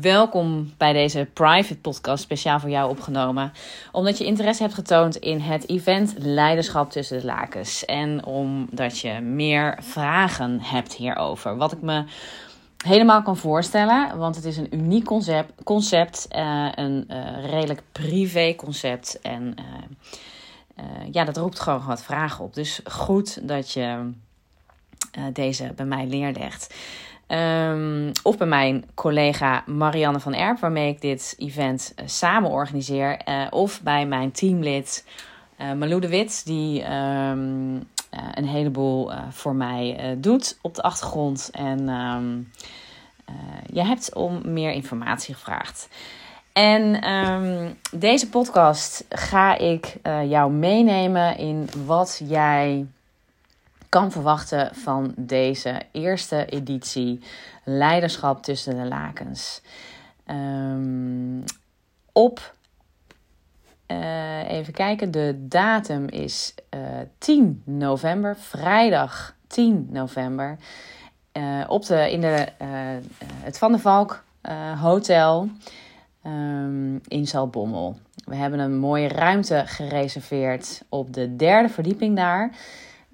Welkom bij deze private podcast, speciaal voor jou opgenomen. Omdat je interesse hebt getoond in het event Leiderschap tussen de lakens. En omdat je meer vragen hebt hierover. Wat ik me helemaal kan voorstellen, want het is een uniek concept, concept uh, een uh, redelijk privé concept. En uh, ja, dat roept gewoon wat vragen op. Dus goed dat je deze bij mij neerlegt. Um, of bij mijn collega Marianne van Erp, waarmee ik dit event uh, samen organiseer. Uh, of bij mijn teamlid uh, Malou de Wit, die um, een heleboel voor mij doet op de achtergrond. En um, je hebt om meer informatie gevraagd. En deze podcast ga ik jou meenemen in wat jij kan verwachten van deze eerste editie Leiderschap tussen de lakens. Um, op, uh, even kijken, de datum is uh, eh, 10 november, vrijdag 10 november. Uh, op de, in de, het Van der Valk Hotel um, in Zaltbommel. We hebben een mooie ruimte gereserveerd op de derde verdieping daar.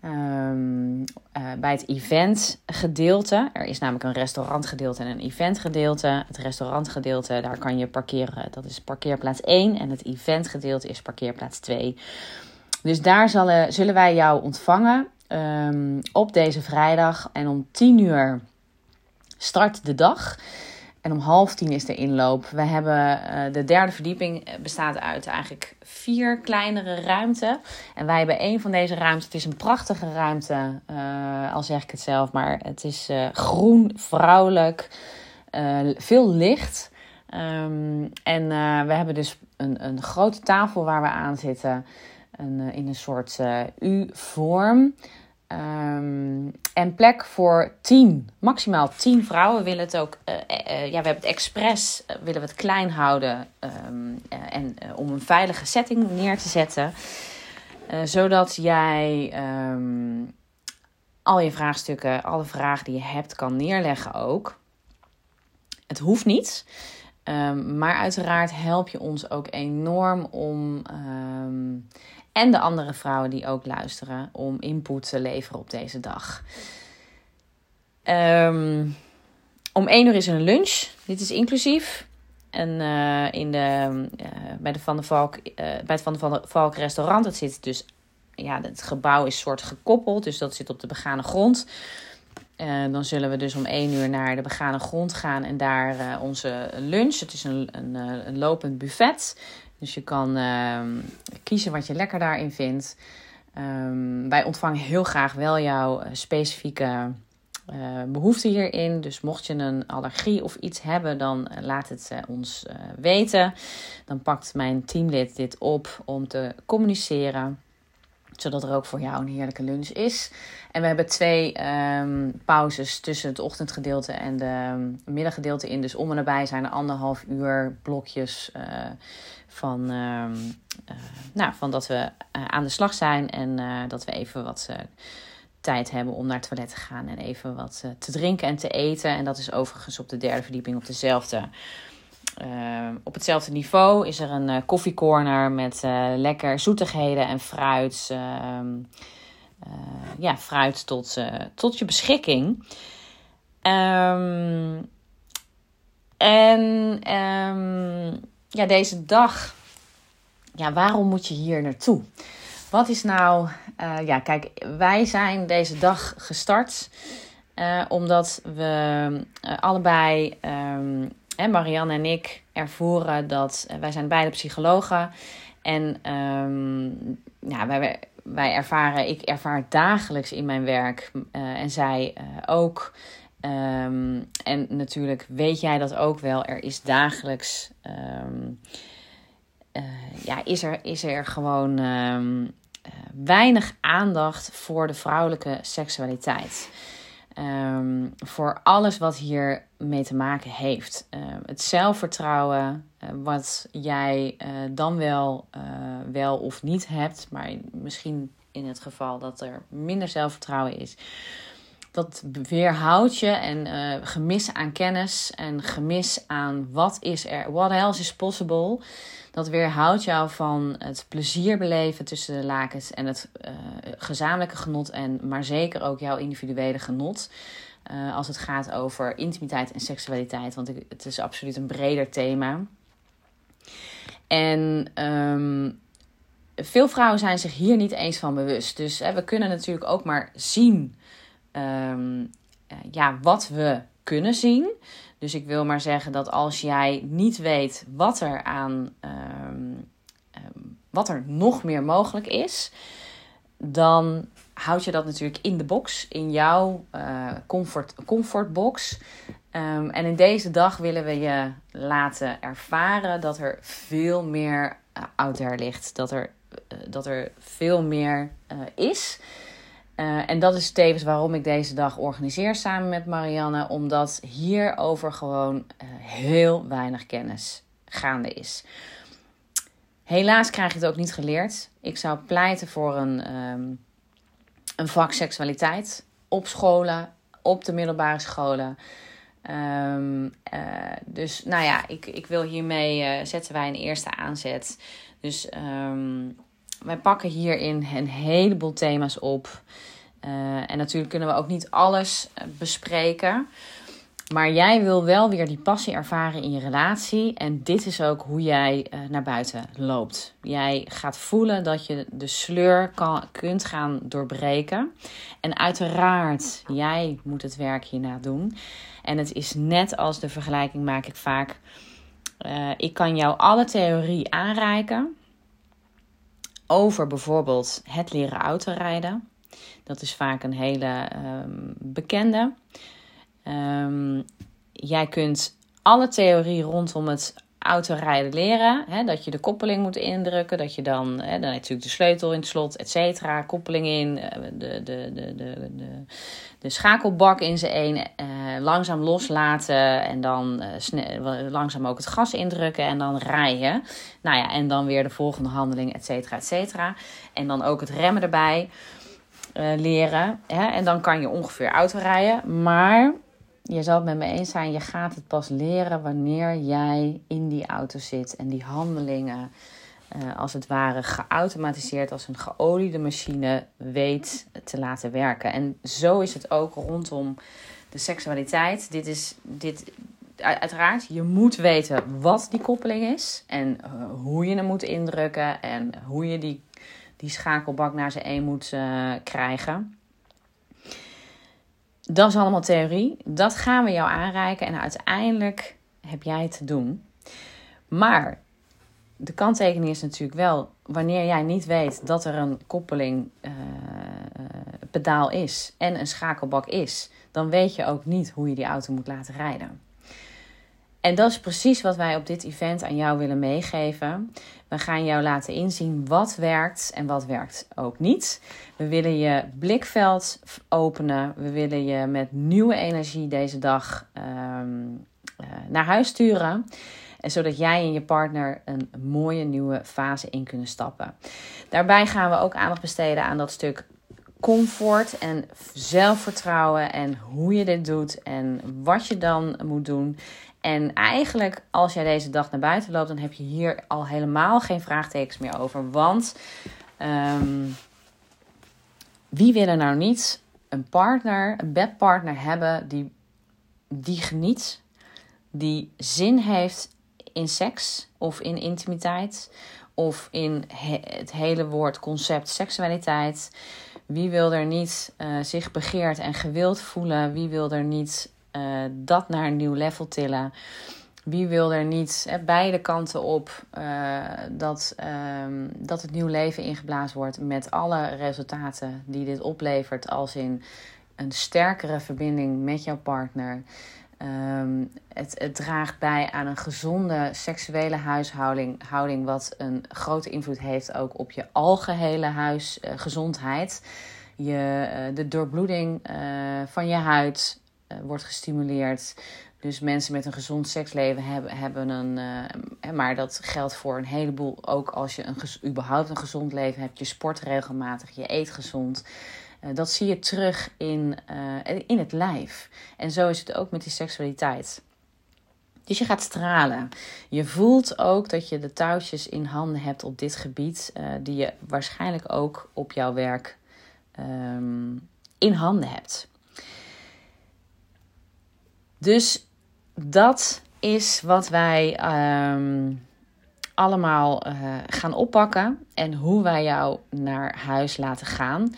Um, uh, bij het eventgedeelte. Er is namelijk een restaurantgedeelte en een eventgedeelte. Het restaurantgedeelte, daar kan je parkeren. Dat is parkeerplaats 1. En het eventgedeelte is parkeerplaats 2. Dus daar zullen, zullen wij jou ontvangen um, op deze vrijdag. En om 10 uur start de dag. En om half tien is de inloop. We hebben uh, de derde verdieping eh, bestaat uit eigenlijk vier kleinere ruimten. En wij hebben een van deze ruimtes. Het is een prachtige ruimte, uh, al zeg ik het zelf, maar het is groen, vrouwelijk, veel licht. Um, en we hebben dus een, een grote tafel waar we aan zitten. Een, in een soort U-vorm. Um, en plek voor tien, maximaal tien vrouwen. We willen het ook, uh, uh, ja, we hebben het expres, willen we het klein houden. Um, en om een veilige setting neer te zetten. zodat jij um, al je vraagstukken, alle vragen die je hebt, kan neerleggen ook. Het hoeft niet. maar uiteraard help je ons ook enorm om en de andere vrouwen die ook luisteren om input te leveren op deze dag. Um, om 1 uur is er een lunch. Dit is inclusief. En uh, in de, uh, bij, de Van de Valk, uh, bij het Van de Valk restaurant. Het zit dus, ja, het gebouw is soort gekoppeld. Dus dat zit op de begane grond. dan zullen we dus om 1 uur naar de begane grond gaan en daar onze lunch. Het is een, een, een lopend buffet dus je kan uh, kiezen wat je lekker daarin vindt. Um, wij ontvangen heel graag wel jouw eh, specifieke uh, behoeften hierin. Dus mocht je een allergie of iets hebben, dan uh, laat het ons weten. Dan pakt mijn teamlid dit op om te communiceren zodat er ook voor jou een heerlijke lunch is. En we hebben twee um, pauzes tussen het ochtendgedeelte en de middaggedeelte in. Dus om en nabij zijn er anderhalf uur blokjes uh, van, uh, uh, nou, van dat we aan de slag zijn en dat we even wat tijd hebben om naar het toilet te gaan en even wat te drinken en te eten. En dat is overigens op de derde verdieping op dezelfde uh, op hetzelfde niveau is er een uh, koffiecorner met uh, lekker zoetigheden en fruit. Ehm, ja, fruit tot, tot je beschikking. Um, en ja, deze dag. Ja, waarom moet je hier naartoe? Wat is nou. ja, kijk, wij zijn deze dag gestart. omdat we allebei Marianne en ik ervoeren dat uh, wij zijn beide psychologen. En um, ja, wij, wij ervaren, ik ervaar dagelijks in mijn werk uh, en zij uh, ook. Um, en natuurlijk weet jij dat ook wel. Er is dagelijks, um, ja, is er, is er gewoon weinig aandacht voor de vrouwelijke seksualiteit. Um, voor alles wat hier mee te maken heeft. Uh, het zelfvertrouwen, uh, wat jij uh, dan wel, wel of niet hebt, maar misschien in het geval dat er minder zelfvertrouwen is. dat weerhoudt je en gemis aan kennis en gemis aan wat is er, what else is possible. Dat weerhoudt jou van het plezier beleven tussen de lakens en het uh, gezamenlijke genot en maar zeker ook jouw individuele genot. Uh, als het gaat over intimiteit en seksualiteit, want het is absoluut een breder thema. En um, veel vrouwen zijn zich hier niet eens van bewust. Dus hè, we kunnen natuurlijk ook maar zien um, ja, wat we kunnen zien. Dus ik wil maar zeggen dat als jij niet weet wat er aan um, um, wat er nog meer mogelijk is, dan houd je dat natuurlijk in de box, in jouw uh, comfort, comfortbox. Um, en in deze dag willen we je laten ervaren dat er veel meer uh, out there ligt. Dat er, uh, dat er veel meer is. Uh, en dat is tevens waarom ik deze dag organiseer samen met Marianne, omdat hierover gewoon uh, heel weinig kennis gaande is. Helaas krijg je het ook niet geleerd. Ik zou pleiten voor een, um, een vak seksualiteit op scholen, op de middelbare scholen. Um, uh, dus nou ja, ik, ik wil hiermee zetten wij een eerste aanzet. Dus um, wij pakken hierin een heleboel thema's op. Uh, en natuurlijk kunnen we ook niet alles bespreken. Maar jij wil wel weer die passie ervaren in je relatie. En dit is ook hoe jij uh, naar buiten loopt. Jij gaat voelen dat je de sleur kan, kunt gaan doorbreken. En uiteraard, jij moet het werk hierna doen. En het is net als de vergelijking maak ik vaak. Ik kan jou alle theorie aanreiken over bijvoorbeeld het leren autorijden. Dat is vaak een hele um, bekende. Um, jij kunt alle theorie rondom het autorijden leren. Hè, dat je de koppeling moet indrukken. Dat je dan, hè, dan natuurlijk de sleutel in het slot, et cetera. Koppeling in, eh, de, de, de, de, de, de schakelbak in zijn een. Uh, langzaam loslaten en dan uh, langzaam ook het gas indrukken en dan rijden. Nou ja, en dan weer de volgende handeling, et cetera, et cetera. En dan ook het remmen erbij uh, leren. Hè? En dan kan je ongeveer autorijden. Maar je zal het met me eens zijn, je gaat het pas leren wanneer jij in die auto zit en die handelingen uh, als het ware geautomatiseerd als een geoliede machine weet te laten werken. En zo is het ook rondom de seksualiteit. Dit is dit. Uiteraard, je moet weten wat die koppeling is en uh, hoe je hem moet indrukken en hoe je die, die schakelbak naar zijn een moet uh, krijgen. Dat is allemaal theorie. Dat gaan we jou aanreiken en uiteindelijk heb jij het te doen. Maar de kanttekening is natuurlijk wel, wanneer jij niet weet dat er een koppeling uh, pedaal is en een schakelbak is, dan weet je ook niet hoe je die auto moet laten rijden. En dat is precies wat wij op dit event aan jou willen meegeven. We gaan jou laten inzien wat werkt en wat werkt ook niet. We willen je blikveld openen. We willen je met nieuwe energie deze dag um, uh, naar huis sturen. En zodat jij en je partner een mooie nieuwe fase in kunnen stappen. Daarbij gaan we ook aandacht besteden aan dat stuk comfort en zelfvertrouwen en hoe je dit doet en wat je dan moet doen. En eigenlijk, als jij deze dag naar buiten loopt, dan heb je hier al helemaal geen vraagtekens meer over. Want um, wie wil er nou niet een partner, een bedpartner hebben die, die geniet, die zin heeft in seks of in intimiteit of in he, het hele woord concept seksualiteit. Wie wil er niet uh, zich begeerd en gewild voelen? Wie wil er niet uh, dat naar een nieuw level tillen. Wie wil er niet hè, beide kanten op uh, dat, um, dat het nieuw leven ingeblazen wordt met alle resultaten die dit oplevert, als in een sterkere verbinding met jouw partner. Um, het, draagt bij aan een gezonde seksuele huishouding, houding, wat een grote invloed heeft ook op je algehele huisgezondheid. Uh, je, de doorbloeding van je huid, wordt gestimuleerd. Dus mensen met een gezond seksleven hebben, hebben een. Uh, maar dat geldt voor een heleboel. Ook als je een, überhaupt een gezond leven hebt. Je sport regelmatig, je eet gezond. dat zie je terug in, in het lijf. En zo is het ook met die seksualiteit. Dus je gaat stralen. Je voelt ook dat je de touwtjes in handen hebt op dit gebied, die je waarschijnlijk ook op jouw werk ehm, in handen hebt. Dus dat is wat wij ehm, allemaal uh, gaan oppakken en hoe wij jou naar huis laten gaan.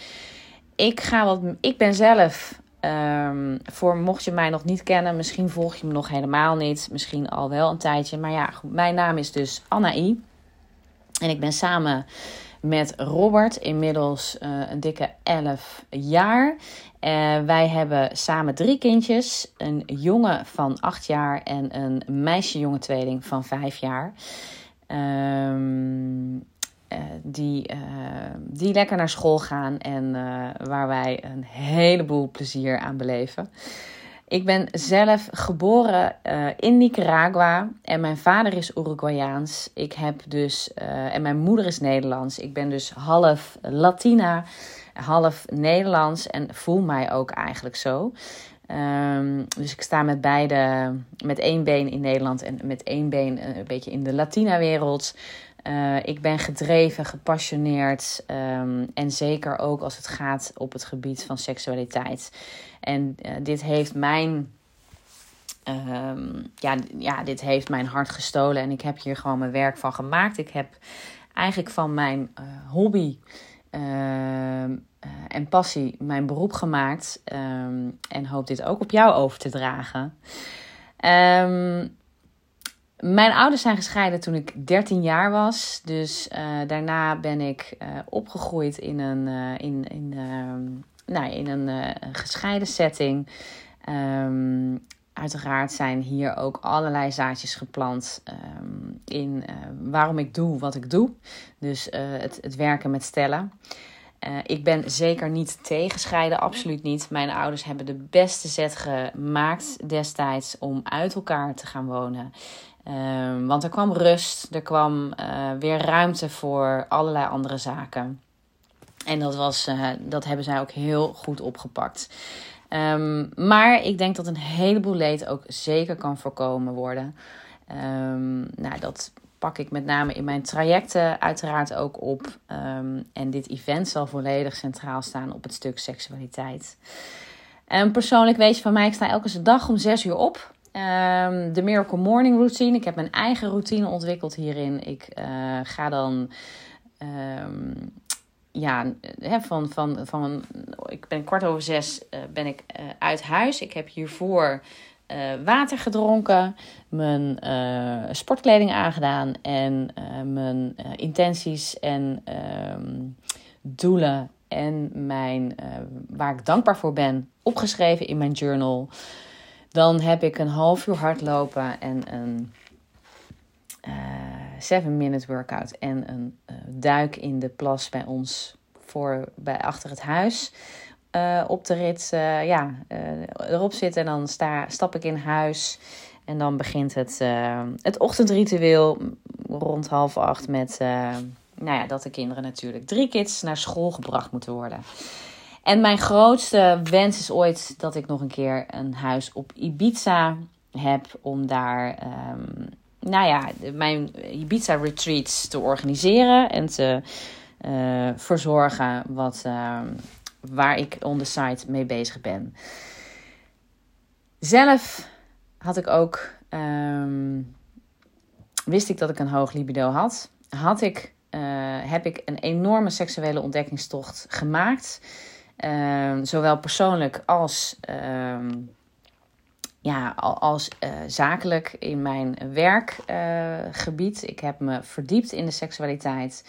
Ik, ga wat, ik ben zelf, um, voor mocht je mij nog niet kennen, misschien volg je me nog helemaal niet, misschien al wel een tijdje. Maar ja, mijn naam is dus Anna I. En ik ben samen met Robert, inmiddels uh, een dikke 11 jaar. Uh, wij hebben samen drie kindjes: een jongen van 8 jaar en een meisje-jonge tweeling van 5 jaar. Um, uh, die, die lekker naar school gaan en waar wij een heleboel plezier aan beleven. Ik ben zelf geboren uh, in Nicaragua en mijn vader is Uruguayaans. Ik heb dus, uh, en mijn moeder is Nederlands. Ik ben dus half Latina, half Nederlands en voel mij ook eigenlijk zo. Um, dus ik sta met beide, met één been in Nederland en met één been uh, een beetje in de Latina-wereld. Uh, ik ben gedreven, gepassioneerd um, en zeker ook als het gaat op het gebied van seksualiteit. En uh, dit heeft mijn. Um, ja, ja, dit heeft mijn hart gestolen en ik heb hier gewoon mijn werk van gemaakt. Ik heb eigenlijk van mijn hobby en passie mijn beroep gemaakt. Um, en hoop dit ook op jou over te dragen. Um, mijn ouders zijn gescheiden toen ik 13 jaar was. Dus uh, daarna ben ik uh, opgegroeid in een, in, in, nou, in een gescheiden setting. Uiteraard zijn hier ook allerlei zaadjes geplant in waarom ik doe wat ik doe. Dus het, het werken met stellen. Ik ben zeker niet tegen scheiden, absoluut niet. Mijn ouders hebben de beste zet gemaakt destijds om uit elkaar te gaan wonen. Um, want er kwam rust, er kwam uh, weer ruimte voor allerlei andere zaken. En dat, was, uh, dat hebben zij ook heel goed opgepakt. Um, maar ik denk dat een heleboel leed ook zeker kan voorkomen worden. Um, nou, dat pak ik met name in mijn trajecten uiteraard ook op. en dit event zal volledig centraal staan op het stuk seksualiteit. En persoonlijk weet je van mij, ik sta elke dag om 6 uur op. Um, de Miracle Morning Routine. Ik heb mijn eigen routine ontwikkeld hierin. Ik uh, ga dan. Um, ja, van, van, van, ik ben kwart over zes uh, ben ik uh, uit huis. Ik heb hiervoor water gedronken, mijn sportkleding aangedaan en mijn intenties en um, doelen en mijn, waar ik dankbaar voor ben opgeschreven in mijn journal. Dan heb ik een half uur hardlopen en een 7 uh, minute workout en een duik in de plas bij ons voor, bij, achter het huis. Uh, op de rit ja, erop zitten en dan sta, stap ik in huis. En dan begint het, het ochtendritueel rond half acht met nou ja, dat de kinderen natuurlijk drie kids naar school gebracht moeten worden. En mijn grootste wens is ooit dat ik nog een keer een huis op Ibiza heb om daar, um, nou ja, mijn Ibiza retreats te organiseren en te uh, verzorgen wat, uh, waar ik on the site mee bezig ben. Zelf had ik ook, um, wist ik dat ik een hoog libido had. Had ik, uh, heb ik een enorme seksuele ontdekkingstocht gemaakt. Ehm, zowel persoonlijk als, uh, ja, als uh, zakelijk in mijn werkgebied. Ik heb me verdiept in de seksualiteit.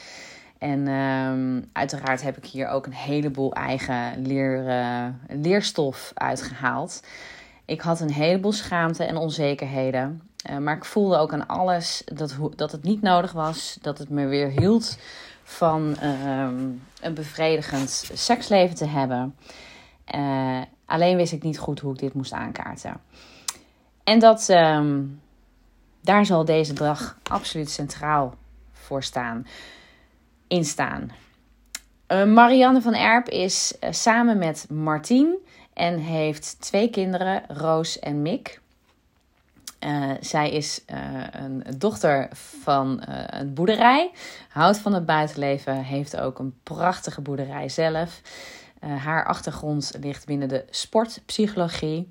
En um, uiteraard heb ik hier ook een heleboel eigen leer, uh, leerstof uitgehaald. Ik had een heleboel schaamte en onzekerheden. Uh, maar ik voelde ook aan alles dat, dat het niet nodig was. Dat het me weer hield van um, een bevredigend seksleven te hebben. Uh, alleen wist ik niet goed hoe ik dit moest aankaarten. En dat, um, daar zal deze dag absoluut centraal voor staan. In staan. Marianne van Erp is samen met Martien en heeft twee kinderen, Roos en Mick. Uh, zij is een dochter van een boerderij, houdt van het buitenleven, heeft ook een prachtige boerderij zelf. haar achtergrond ligt binnen de sportpsychologie.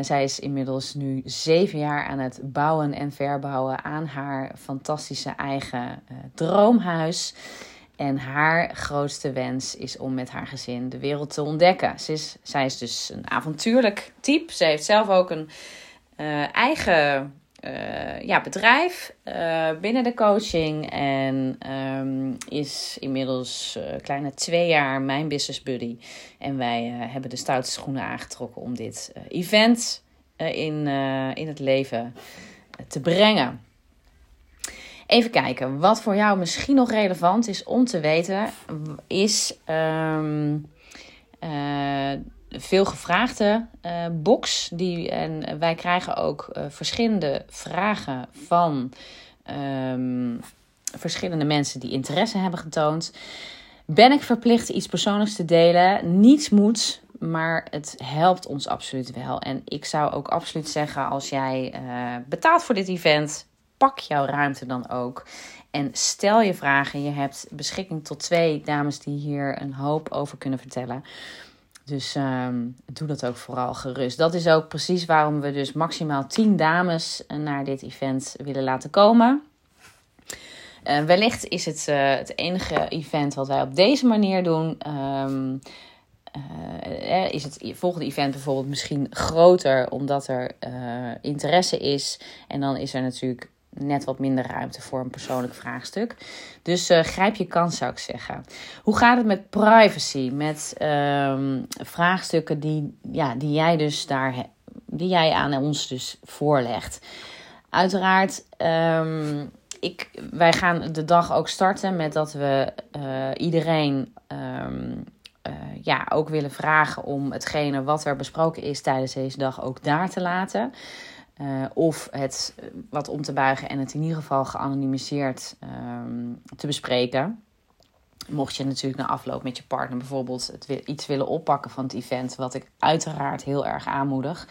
Zij is inmiddels nu zeven jaar aan het bouwen en verbouwen aan haar fantastische eigen droomhuis. En haar grootste wens is om met haar gezin de wereld te ontdekken. Zij is dus een avontuurlijk type. Ze heeft zelf ook een uh, eigen uh, ja, bedrijf uh, binnen de coaching. En um, is inmiddels kleine twee jaar mijn business buddy. En wij hebben de stoutste schoenen aangetrokken om dit event in, in het leven te brengen. Even kijken, wat voor jou misschien nog relevant is om te weten, is um, veel gevraagde uh, box. Die, en wij krijgen ook uh, verschillende vragen van um, verschillende mensen die interesse hebben getoond. Ben ik verplicht iets persoonlijks te delen? Niets moet, maar het helpt ons absoluut wel. En ik zou ook absoluut zeggen: als jij uh, betaalt voor dit event, pak jouw ruimte dan ook. En stel je vragen. Je hebt beschikking tot twee dames die hier een hoop over kunnen vertellen. Dus um, doe dat ook vooral gerust. Dat is ook precies waarom we dus maximaal 10 dames naar dit event willen laten komen. Uh, wellicht is het uh, het enige event wat wij op deze manier doen. Uh, is het volgende event bijvoorbeeld misschien groter omdat er interesse is. En dan is er natuurlijk net wat minder ruimte voor een persoonlijk vraagstuk. Dus uh, grijp je kans, zou ik zeggen. Hoe gaat het met privacy? Met um, vraagstukken die, ja, die jij dus daar die jij aan ons dus voorlegt. Uiteraard, um, ik, wij gaan de dag ook starten met dat we uh, iedereen um, uh, ja, ook willen vragen om hetgene wat er besproken is tijdens deze dag ook daar te laten. Uh, of het eh, wat om te buigen en het in ieder geval geanonimiseerd um, te bespreken. Mocht je natuurlijk na afloop met je partner bijvoorbeeld iets willen oppakken van het event, wat ik uiteraard heel erg aanmoedig,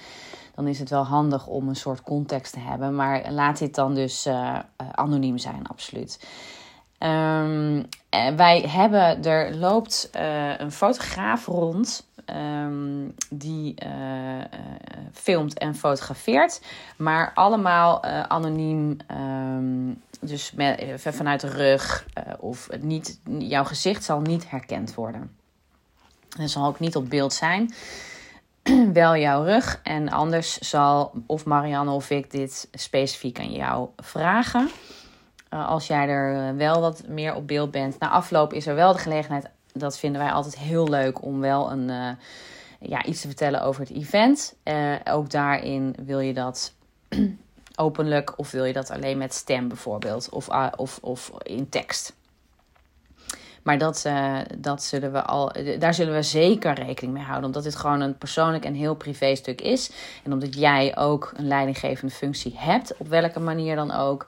dan is het wel handig om een soort context te hebben. Maar laat dit dan dus uh, anoniem zijn, absoluut. Um, wij hebben, er loopt een fotograaf rond um, die uh, uh, filmt en fotografeert, maar allemaal anoniem, um, dus vanuit de rug of niet, jouw gezicht zal niet herkend worden. Het zal ook niet op beeld zijn. wel jouw rug. En anders zal of Marianne of ik dit specifiek aan jou vragen. Als jij er wel wat meer op beeld bent. Na afloop is er wel de gelegenheid. Dat vinden wij altijd heel leuk om wel een, uh, ja, iets te vertellen over het event. ook daarin wil je dat openlijk of wil je dat alleen met stem bijvoorbeeld. Of, of, of in tekst. Maar dat, dat zullen we al, daar zullen we zeker rekening mee houden. Omdat dit gewoon een persoonlijk en heel privé stuk is. En omdat jij ook een leidinggevende functie hebt, op welke manier dan ook.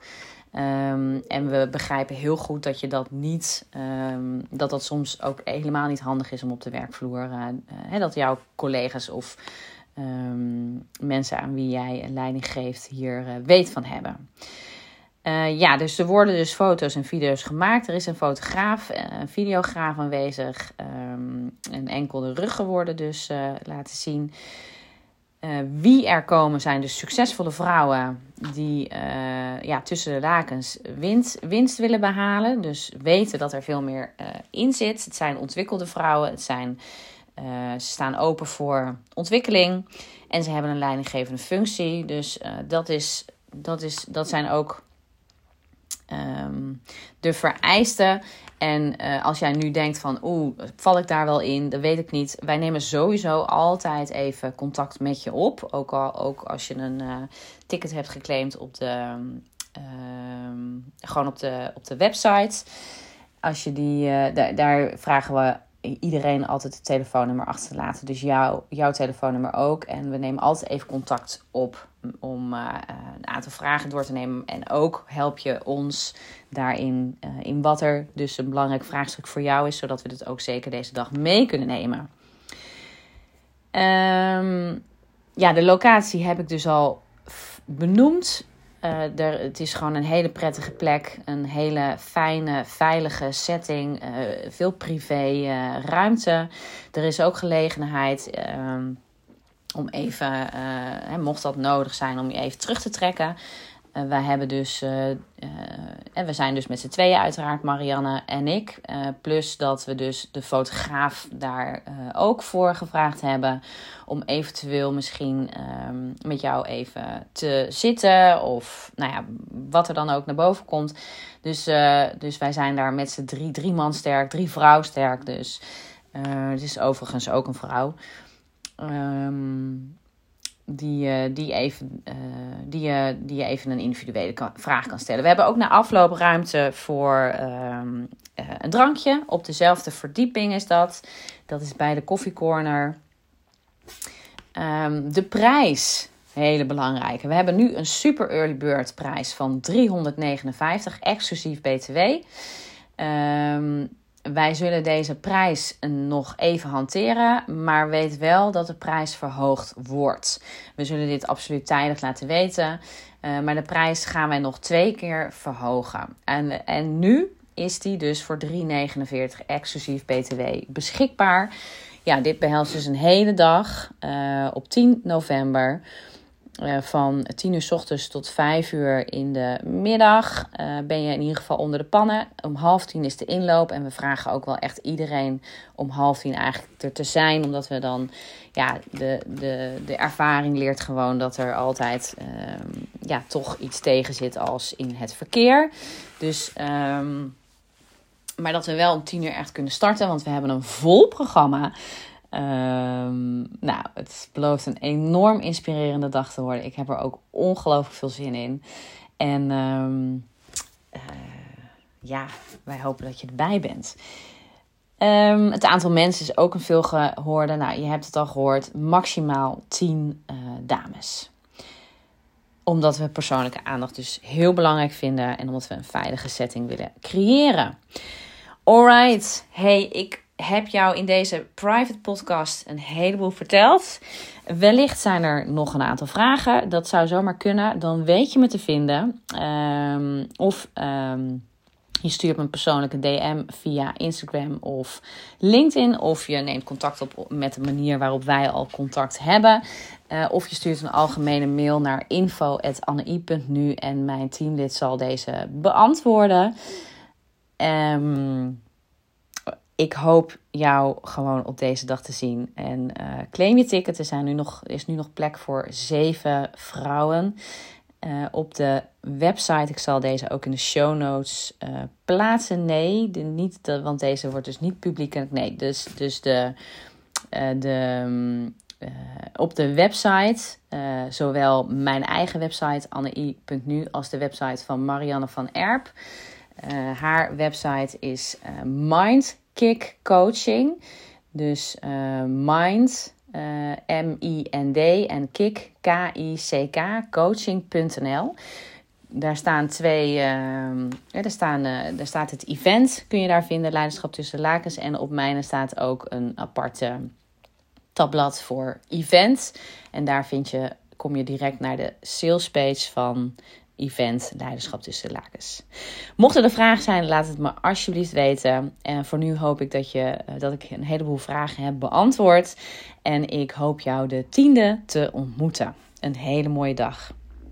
Um, en we begrijpen heel goed dat je dat niet, um, dat dat soms ook helemaal niet handig is om op de werkvloer, uh, dat jouw collega's of um, mensen aan wie jij een leiding geeft hier uh, weet van hebben. Ja, dus er worden dus foto's en video's gemaakt. Er is een fotograaf, een videograaf aanwezig. En enkel de ruggen worden dus laten zien. Uh, wie er komen zijn dus succesvolle vrouwen die uh, ja, tussen de lakens winst, winst willen behalen. Dus weten dat er veel meer uh, in zit. Het zijn ontwikkelde vrouwen. Het zijn, ze staan open voor ontwikkeling. En ze hebben een leidinggevende functie. Dus dat, is, dat, is, dat zijn ook um, de vereisten en uh, als jij nu denkt van, oeh, val ik daar wel in? Dat weet ik niet. Wij nemen sowieso altijd even contact met je op. Ook, al, ook als je een uh, ticket hebt geclaimd op de, uh, gewoon op de, op de website. Als je die, daar, daar vragen we iedereen altijd het telefoonnummer achter te laten. Dus jouw telefoonnummer ook. En we nemen altijd even contact op om uh, een aantal vragen door te nemen. En ook help je ons daarin uh, in wat er dus een belangrijk vraagstuk voor jou is. Zodat we dit ook zeker deze dag mee kunnen nemen. Um, ja, de locatie heb ik dus al benoemd. Er, het is gewoon een hele prettige plek. Een hele fijne, veilige setting. Uh, veel privé uh, ruimte. Er is ook gelegenheid ehm, om even, mocht dat nodig zijn, om je even terug te trekken. Uh, wij hebben dus, uh, uh, en we zijn dus met z'n tweeën uiteraard, Marianne en ik. plus dat we dus de fotograaf daar ook voor gevraagd hebben. Om eventueel misschien um, met jou even te zitten. Of nou ja, wat er dan ook naar boven komt. Dus, dus wij zijn daar met z'n drie, drie man sterk, drie vrouw sterk dus. het is overigens ook een vrouw. Um, die, uh, die, even, uh, die, uh, die je even een individuele vraag kan stellen. We hebben ook na afloop ruimte voor um, een drankje. Op dezelfde verdieping is dat. Dat is bij de koffiecorner. Um, de prijs, hele belangrijke. We hebben nu een super early bird prijs van 359, exclusief BTW. Um, wij zullen deze prijs nog even hanteren, maar weet wel dat de prijs verhoogd wordt. We zullen dit absoluut tijdig laten weten, uh, maar de prijs gaan wij nog twee keer verhogen. En, en nu is die dus voor 3,49 exclusief BTW beschikbaar. Ja, dit behelst dus een hele dag uh, op 10 november. Uh, van 10 uur s ochtends tot 5 uur in de middag uh, ben je in ieder geval onder de pannen. Om half tien is de inloop. En we vragen ook wel echt iedereen om half tien eigenlijk er te zijn. Omdat we dan, ja, de, de, de ervaring leert gewoon dat er altijd uh, ja, toch iets tegen zit als in het verkeer. Dus, um, maar dat we wel om tien uur echt kunnen starten. Want we hebben een vol programma. Um, nou, het belooft een enorm inspirerende dag te worden. Ik heb er ook ongelooflijk veel zin in. En um, uh, ja, wij hopen dat je erbij bent. Um, het aantal mensen is ook een veel gehoorde. Nou, je hebt het al gehoord. Maximaal 10 uh, dames. Omdat we persoonlijke aandacht dus heel belangrijk vinden. En omdat we een veilige setting willen creëren. Alright. Hey, ik heb jou in deze private podcast een heleboel verteld. Wellicht zijn er nog een aantal vragen. Dat zou zomaar kunnen. Dan weet je me te vinden. Um, of um, je stuurt me een persoonlijke DM via Instagram of LinkedIn. Of je neemt contact op met de manier waarop wij al contact hebben. Uh, of je stuurt een algemene mail naar info.anne.nu en mijn teamlid zal deze beantwoorden. Um, ik hoop jou gewoon op deze dag te zien. En uh, claim je ticket. Er zijn nu nog, is nu nog plek voor zeven vrouwen. Uh, op de website, ik zal deze ook in de show notes uh, plaatsen. Nee, de, niet de, want deze wordt dus niet publiek. Nee, dus, dus de, de, um, op de website, zowel mijn eigen website annei.nu als de website van Marianne van Erp. haar website is Mind Kick Coaching. Dus uh, Mind, uh, M-I-N-D en Kick, K-I-C-K, coaching.nl. Daar staan twee, uh, ja, daar, staan, daar staat het event, kun je daar vinden, Leiderschap tussen lakens. En op mijne staat ook een aparte tabblad voor event. En daar vind je, kom je direct naar de salespage van event Leiderschap tussen lakens. Mochten er vragen zijn, laat het me alsjeblieft weten. En voor nu hoop ik dat, je, eh, dat ik een heleboel vragen heb beantwoord. En ik hoop jou de tiende te ontmoeten. Een hele mooie dag.